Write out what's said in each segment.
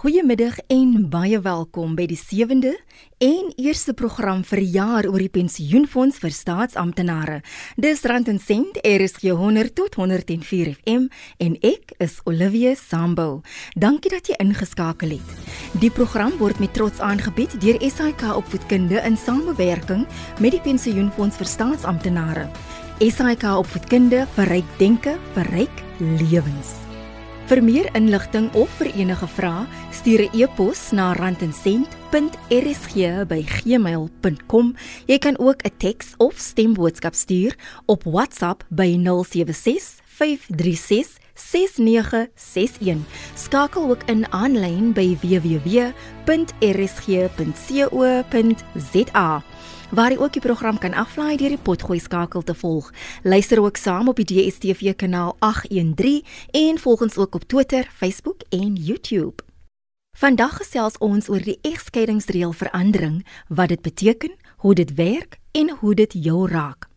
Goeiemiddag en baie welkom by die 7de en eerste program vir die jaar oor die pensioenfonds vir staatsamptenare. Dis Rand en Sent, RSG 100 tot 104 FM en ek is Olivia Sambo. Dankie dat jy ingeskakel het. Die program word met trots aangebied deur SAIK Opvoedkunde in samewerking met die pensioenfonds vir staatsamptenare. SAIK Opvoedkunde vir ryk denke, vir ryk lewens. Vir meer inligting of vir enige vrae, stuur 'n e-pos na randencent.rsg@gmail.com. Jy kan ook 'n teks of stemboodskap stuur op WhatsApp by 076 536 6961. Skakel ook in aanlyn by www.rsg.co.za waar jy ook die program kan aflaai deur die potgooi skakel te volg. Luister ook saam op die DStv kanaal 813 en volg ons ook op Twitter, Facebook en YouTube. Vandag gesels ons oor die egskeidingsreël verandering, wat dit beteken, hoe dit werk en hoe dit jou raak.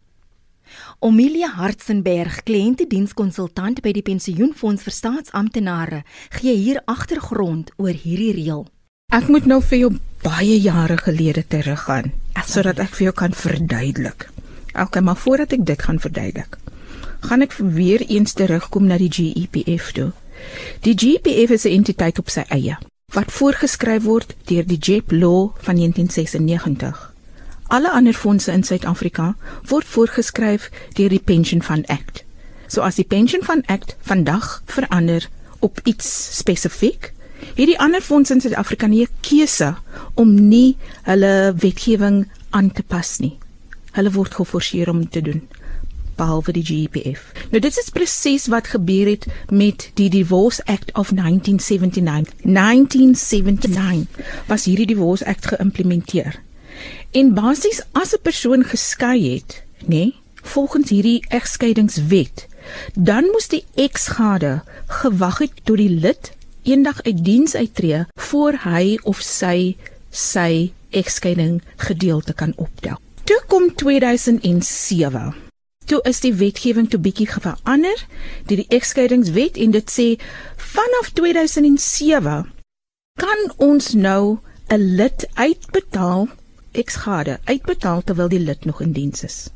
Omilia Hartzenberg, kliëntedienskonsultant by die Pensioenfonds vir Staatsamptenare, gee hier agtergrond oor hierdie reël. Ek moet nou vir jou baie jare gelede teruggaan sodat ek vir jou kan verduidelik. Okay, maar voordat ek dit gaan verduidelik, gaan ek weer eens terugkom na die GEPF toe. Die GEPF is 'n entiteit op sy eie wat voorgeskryf word deur die JEP Law van 1996. Alle ander fondse in Suid-Afrika word voorgeskryf deur die Pension Fund Act. So as die Pension Fund Act vandag verander op iets spesifiek, hierdie ander fondse in Suid-Afrika nie 'n keuse om nie hulle wetgewing aan te pas nie. Hulle word geforseer om te doen behalwe die GPF. Nou dit is presies wat gebeur het met die Divorce Act of 1979. 1979 was hierdie Divorce Act geïmplementeer. En basies as 'n persoon geskei het, nê, nee, volgens hierdie egskeidingswet, dan moes die eksgade gewag het tot die lid eendag uit diens uittreë voor hy of sy sy egskeiding gedeelte kan optel. Toe kom 2007. Toe is die wetgewing toe bietjie verander deur die egskeidingswet en dit sê vanaf 2007 kan ons nou 'n lid uitbetaal eksgade uitbetaal terwyl die lid nog in diens is.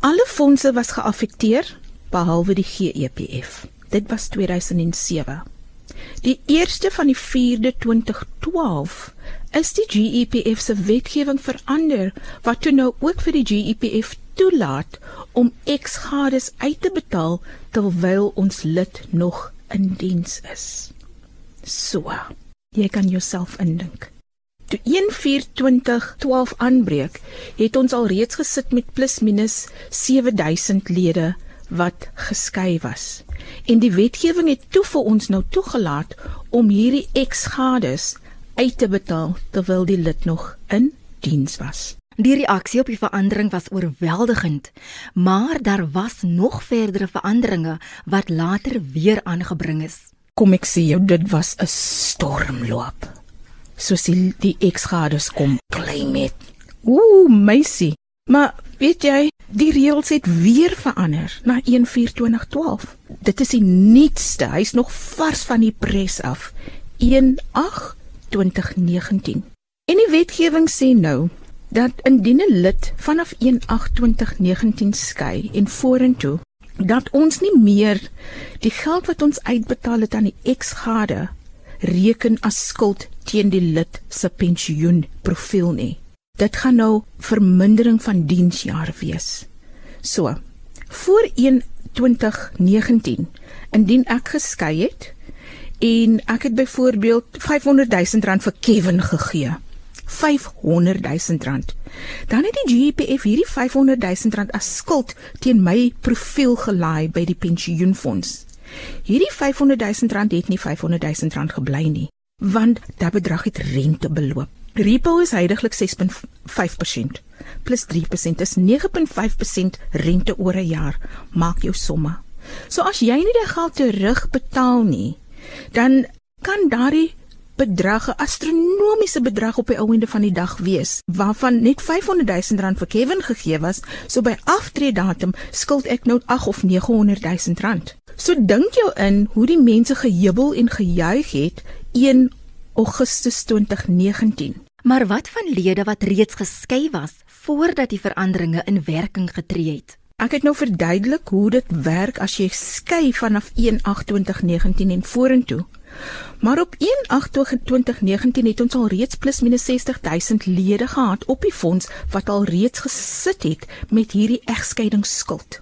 Alle fondse was geaffekteer behalwe die GEPF. Dit was 2007. Die 1ste van die 4de 2012 is die GEPF se wetgewing verander wat toe nou ook vir die GEPF toelaat om eksgades uit te betaal terwyl ons lid nog in diens is. So, jy kan jouself indink. Toe 1/4/2012 aanbreek, het ons al reeds gesit met plus minus 7000 lede wat geskei was. En die wetgewing het toe vir ons nou toegelaat om hierdie eksgades uit te betaal terwyl die lid nog in diens was. Die reaksie op die verandering was oorweldigend, maar daar was nog verdere veranderinge wat later weer aangebring is. Kom ek sê jou, dit was 'n stormloop. Soos die, die eksgades kom klein met. Ooh, meisie. Maar weet jy, die reëls het weer verander na 1/4/2012. Dit is die nuutste. Hy's nog vars van die pres af. 1/8/2019. En die wetgewing sê nou dat indien 'n lid vanaf 1/8/2019 skei en vorentoe dat ons nie meer die geld wat ons uitbetaal het aan die eksgade reken as skuld teen die lid se pensioenprofiel nie. Dit gaan nou vermindering van diensjare wees. So, voor 2019, indien ek geskei het en ek het byvoorbeeld 500 000 rand vir Kevin gegee. 500 000 rand. Dan het die GPF hierdie 500 000 rand as skuld teen my profiel gelaai by die pensioenfonds. Hierdie 500 000 rand het nie 500 000 rand gebly nie, want daardie bedrag het rente beloop. Repo is heidaglik 6.5% plus 3% is 9.5% rente oor 'n jaar. Maak jou somme. So as jy nie die geld terugbetaal nie, dan kan daardie bedrag 'n astronomiese bedrag op die einde van die dag wees, waarvan net 500 000 rand vir Kevin gegee was, so by aftree datum skuld ek nou 8 of 900 000 rand. So dink jou in hoe die mense gejubel en gejuig het 1 Augustus 2019. Maar wat van lede wat reeds geskei was voordat die veranderinge in werking getree het? Ek het nou verduidelik hoe dit werk as jy skei vanaf 1/8/2019 en vorentoe. Maar op 1/8/2019 het ons al reeds plus minus 60000 lede gehad op die fonds wat al reeds gesit het met hierdie egskeidingsskuld.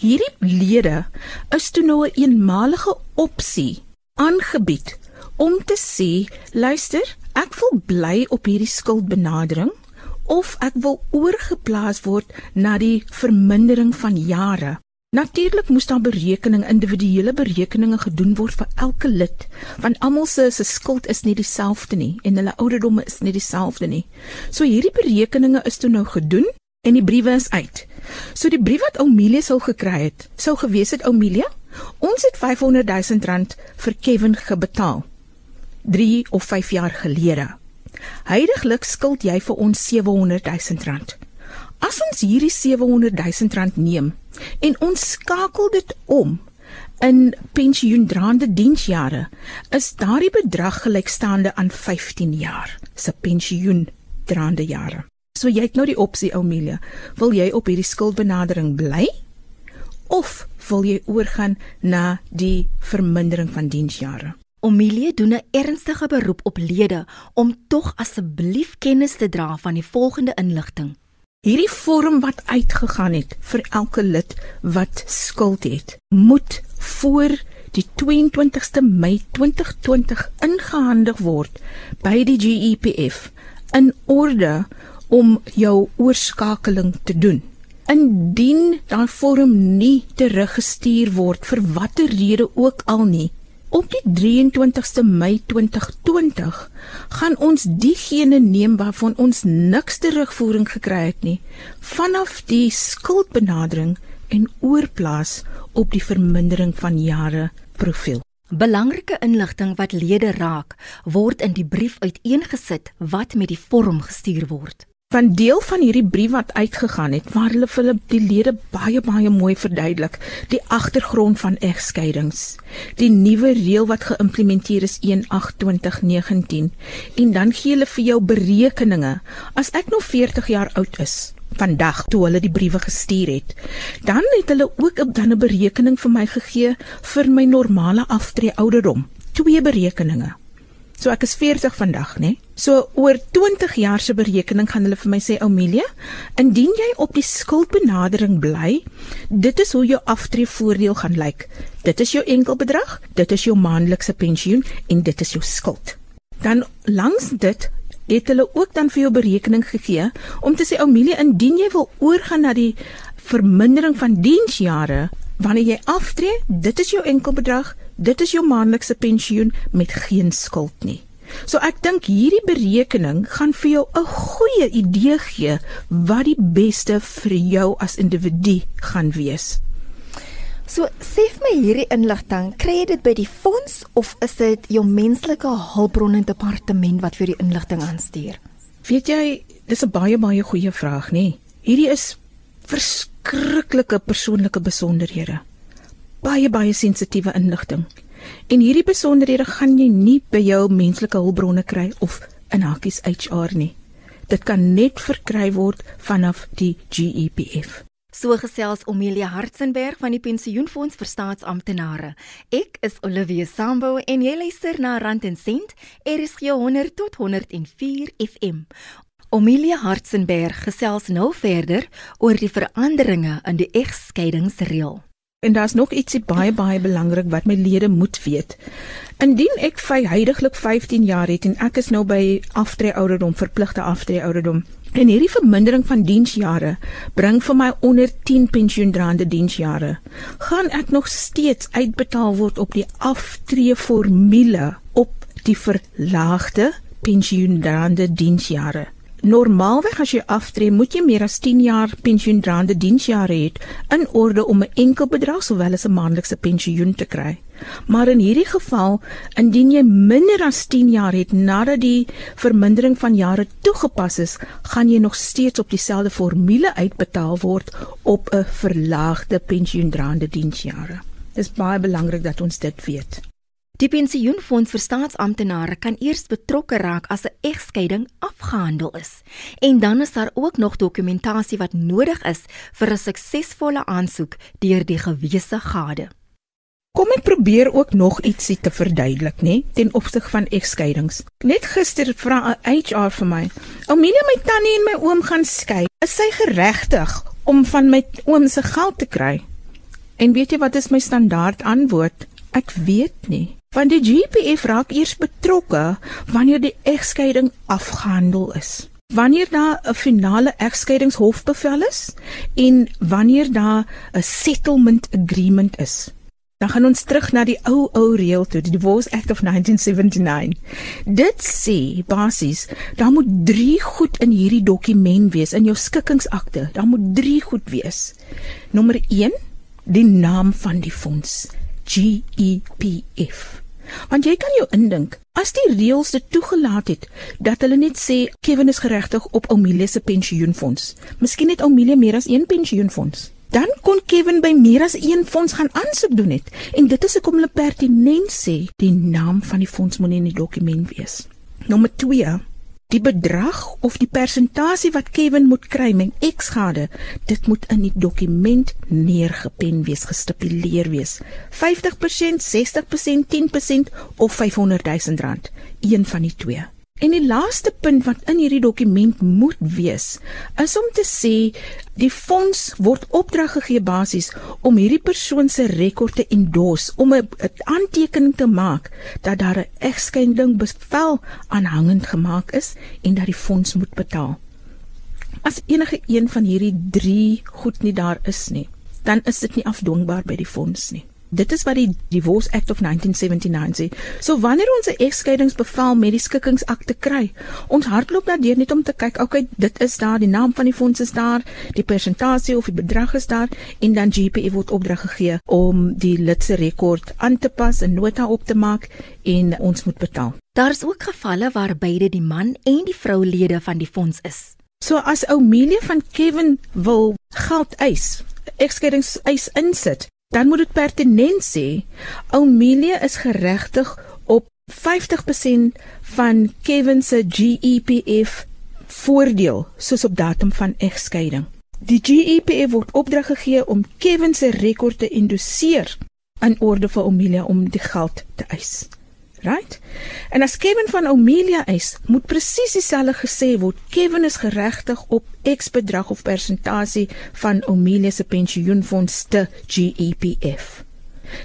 Hierdie lede is toe nou 'n een eenmalige opsie aangebied om te sê, luister, ek wil bly op hierdie skuldbenadering of ek wil oorgeplaas word na die vermindering van jare. Natuurlik moes daar berekening individuele berekeninge gedoen word vir elke lid, want almal se se skuld is nie dieselfde nie en hulle ouderdomme is nie dieselfde nie. So hierdie berekeninge is toe nou gedoen en die briewe is uit. So die brief wat Oumilia sou gekry het, sou gewees het Oumilia, ons het 500 000 rand vir Kevin gebetaal 3 of 5 jaar gelede. Heidiglik skuld jy vir ons 700 000 rand. As ons hierdie 700 000 rand neem en ons skakel dit om in pensioendraande diensjare, is daardie bedrag gelykstaande aan 15 jaar se pensioendraande jare. So jy het nou die opsie Oumelia, wil jy op hierdie skuldbenadering bly of wil jy oorgaan na die vermindering van diensjare? Omilie doen 'n ernstige beroep op lede om tog asseblief kennis te dra van die volgende inligting. Hierdie vorm wat uitgegaan het vir elke lid wat skuld het, moet voor die 22ste Mei 2020 ingehandig word by die GEPF in orde om jou oorskakeling te doen. Indien daai vorm nie teruggestuur word vir watter rede ook al nie, Op die 23ste Mei 2020 gaan ons diegene neem waarvan ons niks terugvoering gekry het nie vanaf die skuldbenadering en oorplaas op die vermindering van jare profiel. Belangrike inligting wat lede raak, word in die brief uiteengesit wat met die vorm gestuur word van deel van hierdie brief wat uitgegaan het waar hulle vir hulle die lede baie baie mooi verduidelik. Die agtergrond van egskeidings. Die nuwe reël wat geïmplementeer is 1/8/2019 en dan gee hulle vir jou berekeninge. As ek nog 40 jaar oud is vandag toe hulle die briewe gestuur het dan het hulle ook 'n dan 'n berekening vir my gegee vir my normale aftree ouderdom. Twee berekeninge So ek is 40 vandag, né? So oor 20 jaar se berekening gaan hulle vir my sê, "Oumelia, indien jy op die skuldbenadering bly, dit is hoe jou aftreevoordeel gaan lyk. Dit is jou enkelbedrag, dit is jou maandelikse pensioen en dit is jou skuld." Dan langs dit het hulle ook dan vir jou berekening gegee om te sê, "Oumelia, indien jy wil oorgaan na die vermindering van diensjare, wanneer jy aftree, dit is jou enkelbedrag, dit is jou maandelikse pensioen met geen skuld nie. So ek dink hierdie berekening gaan vir jou 'n goeie idee gee wat die beste vir jou as individu gaan wees. So sê vir my hierdie inligting, kry jy dit by die fonds of is dit jou menslike hulpbronne departement wat vir die inligting aanstuur? Weet jy, dis 'n baie baie goeie vraag, nê? Hierdie is verskriklike persoonlike besonderhede baie baie sensitiewe inligting. En hierdie besonderhede gaan jy nie by jou menslike hulpbronne kry of in hakies HR nie. Dit kan net verkry word vanaf die GEPF. So gesels Omelia Hartzenberg van die Pensioenfonds vir Staatsamptenare. Ek is Olivia Sambo en jy luister na Rand en Sent, RSG 100 tot 104 FM. Omelia Hartzenberg gesels nou verder oor die veranderinge in die egskeidingsreël. En daar's nog ietsie baie baie belangrik wat my lede moet weet. Indien ek vy heidaglik 15 jaar het en ek is nou by aftree ouderdom, verpligte aftree ouderdom, en hierdie vermindering van diensjare bring vir my onder 10 pensioendraande diensjare, gaan ek nog steeds uitbetaal word op die aftree formule op die verlaagde pensioendraande diensjare. Normaalweg as jy aftree, moet jy meer as 10 jaar pensioendraande diensjare hê in orde om 'n enkel bedrag sowel as 'n maandelikse pensioen te kry. Maar in hierdie geval, indien jy minder as 10 jaar het nadat die vermindering van jare toegepas is, gaan jy nog steeds op dieselfde formule uitbetaal word op 'n verlaagde pensioendraande diensjare. Dit is baie belangrik dat ons dit weet. Die pensioenfonds vir staatsamptenare kan eers betrokke raak as 'n egskeiding afgehandel is. En dan is daar ook nog dokumentasie wat nodig is vir 'n suksesvolle aansoek deur die gewese gade. Kom ek probeer ook nog ietsie te verduidelik, nê, ten opsig van egskeidings. Net gister vra 'n HR vir my, "Omelia, my tannie en my oom gaan skei. Is sy geregtig om van my oom se geld te kry?" En weet jy wat is my standaard antwoord? Ek weet nie. Want die GPF raak eers betrokke wanneer die egskeiding afgehandel is. Wanneer daar 'n finale egskeidingshofbevel is en wanneer daar 'n settlement agreement is. Dan gaan ons terug na die ou ou reël toe, die Divorce Act of 1979. Dit sê basies, daar moet 3 goed in hierdie dokument wees in jou skikkingsakte. Daar moet 3 goed wees. Nommer 1, die naam van die fonds, GEPF. Want jy kan jou indink, as die reëls dit toegelaat het dat hulle net sê Kevin is geregtig op Omelia se pensioenfonds. Miskien het Omelia meer as een pensioenfonds dan kon Kevin by meer as een fonds gaan aansoek doen het en dit is hoekom hulle pertinent sê die naam van die fonds moet in die dokument wees. Nommer 2 Die bedrag of die persentasie wat Kevin moet kry met eksgade, dit moet in die dokument neergepen wees, gestipuleer wees. 50%, 60%, 10% of 500 000 rand, een van die twee. En die laaste punt wat in hierdie dokument moet wees, is om te sê die fonds word opdrag gegee basies om hierdie persoon se rekord te endorse, om 'n aantekening te maak dat daar 'n egskeiding bevel aanhangend gemaak is en dat die fonds moet betaal. As enige een van hierdie 3 goed nie daar is nie, dan is dit nie afdwingbaar by die fonds nie. Dit is wat die Divorce Act of 1979 sê. So wanneer ons 'n egskeidingsbevel met die skikkingsakte kry, ons hardloop daardeur net om te kyk, okay, dit is daar, die naam van die fonds is daar, die persentasie of die bedrag is daar en dan GPE word opdrag gegee om die lid se rekord aan te pas en nota op te maak en ons moet betaal. Daar is ook gevalle waar beide die man en die vrou lede van die fonds is. So as Oumelia van Kevin wil geld eis, egskeidings eis insit, dan moet dit pertinent sê Amelia is geregtig op 50% van Kevin se GEPF voordeel soos op datum van egskeiding. Die GEPF word opdrag gegee om Kevin se rekord te endosseer in orde vir Amelia om die geld te eis right? En as Kevin van Omelia is, moet presies dieselfde gesê word. Kevin is geregtig op X bedrag of persentasie van Omelia se pensioenfonds te GEPF.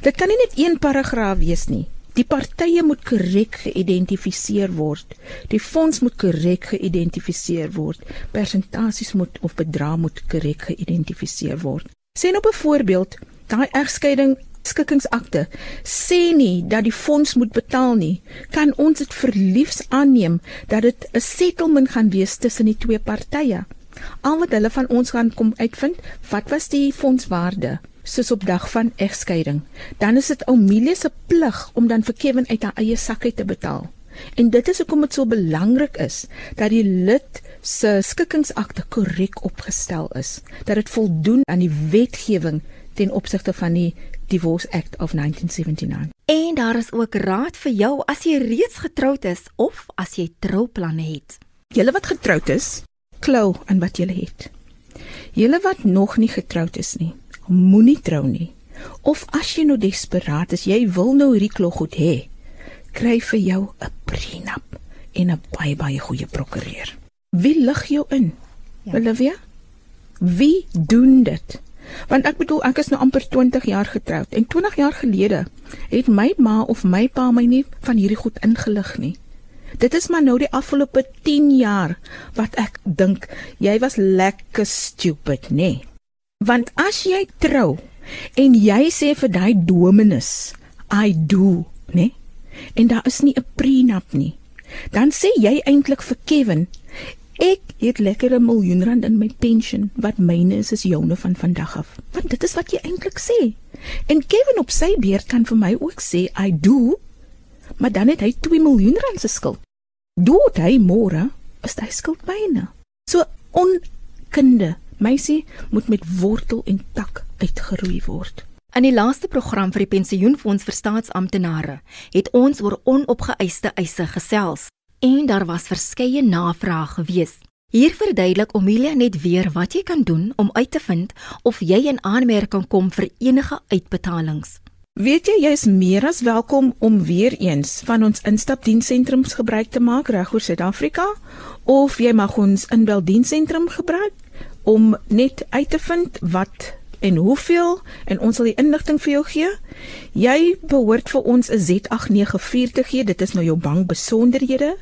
Dit kan nie net een paragraaf wees nie. Die partye moet korrek geïdentifiseer word. Die fonds moet korrek geïdentifiseer word. Persentasies moet of bedrag moet korrek geïdentifiseer word. Sien op 'n voorbeeld, daai egskeiding skikkingsakte sê nie dat die fonds moet betaal nie, kan ons dit verliefs aanneem dat dit 'n settlement gaan wees tussen die twee partye. Al wat hulle van ons gaan kom uitvind, wat was die fondswaarde soos op dag van egskeiding, dan is dit Oumelia se plig om dan vir Kevin uit haar eie sak uit te betaal. En dit is hoekom dit so belangrik is dat die lid se skikkingsakte korrek opgestel is, dat dit voldoen aan die wetgewing ten opsigte van die Divorce Act of 1979. En daar is ook raad vir jou as jy reeds getroud is of as jy trouplanne het. Julle wat getroud is, klou aan wat julle het. Julle wat nog nie getroud is nie, moenie trou nie. Of as jy nou desperaat is, jy wil nou hierdie klog goed hê, kry vir jou 'n prenup en 'n baie baie goeie prokureur. Wie lig jou in? Ja. Olivia? Wie doen dit? Want ek bedoel ek is nou amper 20 jaar getroud en 20 jaar gelede het my ma of my pa my nie van hierdie goed ingelig nie. Dit is maar nou die afgelope 10 jaar wat ek dink jy was lekker stupid, nê? Nee. Want as jy trou en jy sê vir daai dominus, I do, nê? Nee, en daar is nie 'n prenup nie. Dan sê jy eintlik vir Kevin, Ek het lekker 'n miljoen rand in my pensioen wat myne is is joune van vandag af. Want dit is wat jy eintlik sê. En Kevin op sy beurt kan vir my ook sê I do. Maar dan het hy 2 miljoen rand se skuld. Dood hy môre, is hy skuld myne. So onkunde, meisie moet met wortel en tak uitgeroei word. In die laaste program vir die pensioenfonds vir staatsamptenare het ons oor onopgeëiste eise gesels en daar was verskeie navrae gewees. Hier verduidelik Omilia net weer wat jy kan doen om uit te vind of jy in aanmerking kom vir enige uitbetalings. Weet jy jy is meer as welkom om weer eens van ons instapdienssentrums gebruik te maak reg oor Suid-Afrika of jy mag ons inbeldiensentrum gebruik om net uit te vind wat en hoeveel en ons sal die inligting vir jou gee. Jy behoort vir ons 'n Z89 te gee. Dit is nou jou bank besonderhede.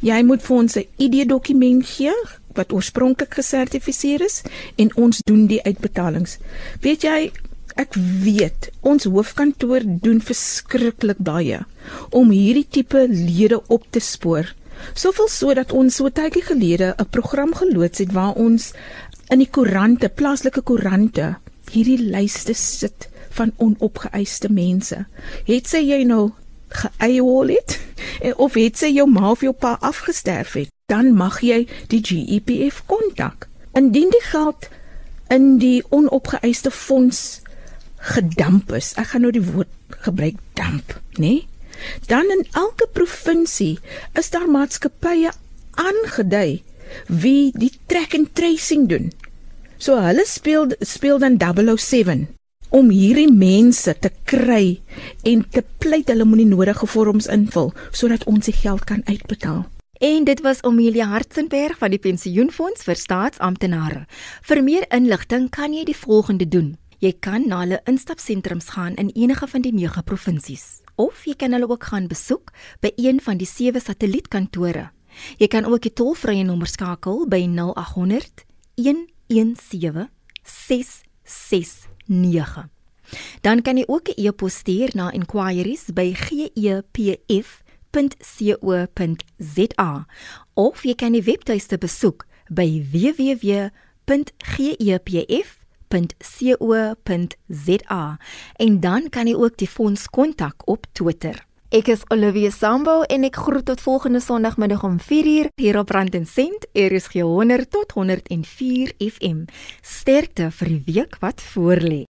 Jy moet vir ons 'n ID-dokument gee wat oorspronklik gesertifiseer is en ons doen die uitbetalings. Weet jy, ek weet ons hoofkantoor doen verskriklik baie om hierdie tipe lede op te spoor. Soveel sodat ons so tydjie gelede 'n program geloods het waar ons in die koerante, plaaslike koerante, hierdie lyste sit van onopgeëiste mense. Het sy jy nou geëiwol het of het sy jou ma of jou pa afgesterf het, dan mag jy die GEPF kontak. Indien die geld in die onopgeëiste fonds gedamp is. Ek gaan nou die woord gebruik damp, nê? Nee? Dan in elke provinsie is daar maatskappye aangedui wie die track and tracing doen. So hulle speel speel dan 007 om hierdie mense te kry en te pleit hulle moenie nodige vorms invul sodat ons die geld kan uitbetaal. En dit was Amelia Hartzenberg van die Pensioenfonds vir Staatsamptenare. Vir meer inligting kan jy die volgende doen. Jy kan na hulle instapsentrums gaan in enige van die 9 provinsies of jy kan hulle ook gaan besoek by een van die 7 satellietkantore. Jy kan ook die tolvrye nommer skakel by 0800 1 17669. Dan kan jy ook 'n e-pos stuur na inquiries@gepf.co.za of jy kan die webtuiste besoek by www.gepf.co.za en dan kan jy ook die fonds kontak op Twitter. Ek is Olivia Sambo en ek groet tot volgende Sondagmiddag om 4uur hier op Rand en Sent. Is 100 tot 104 FM. Sterkte vir die week wat voorlê.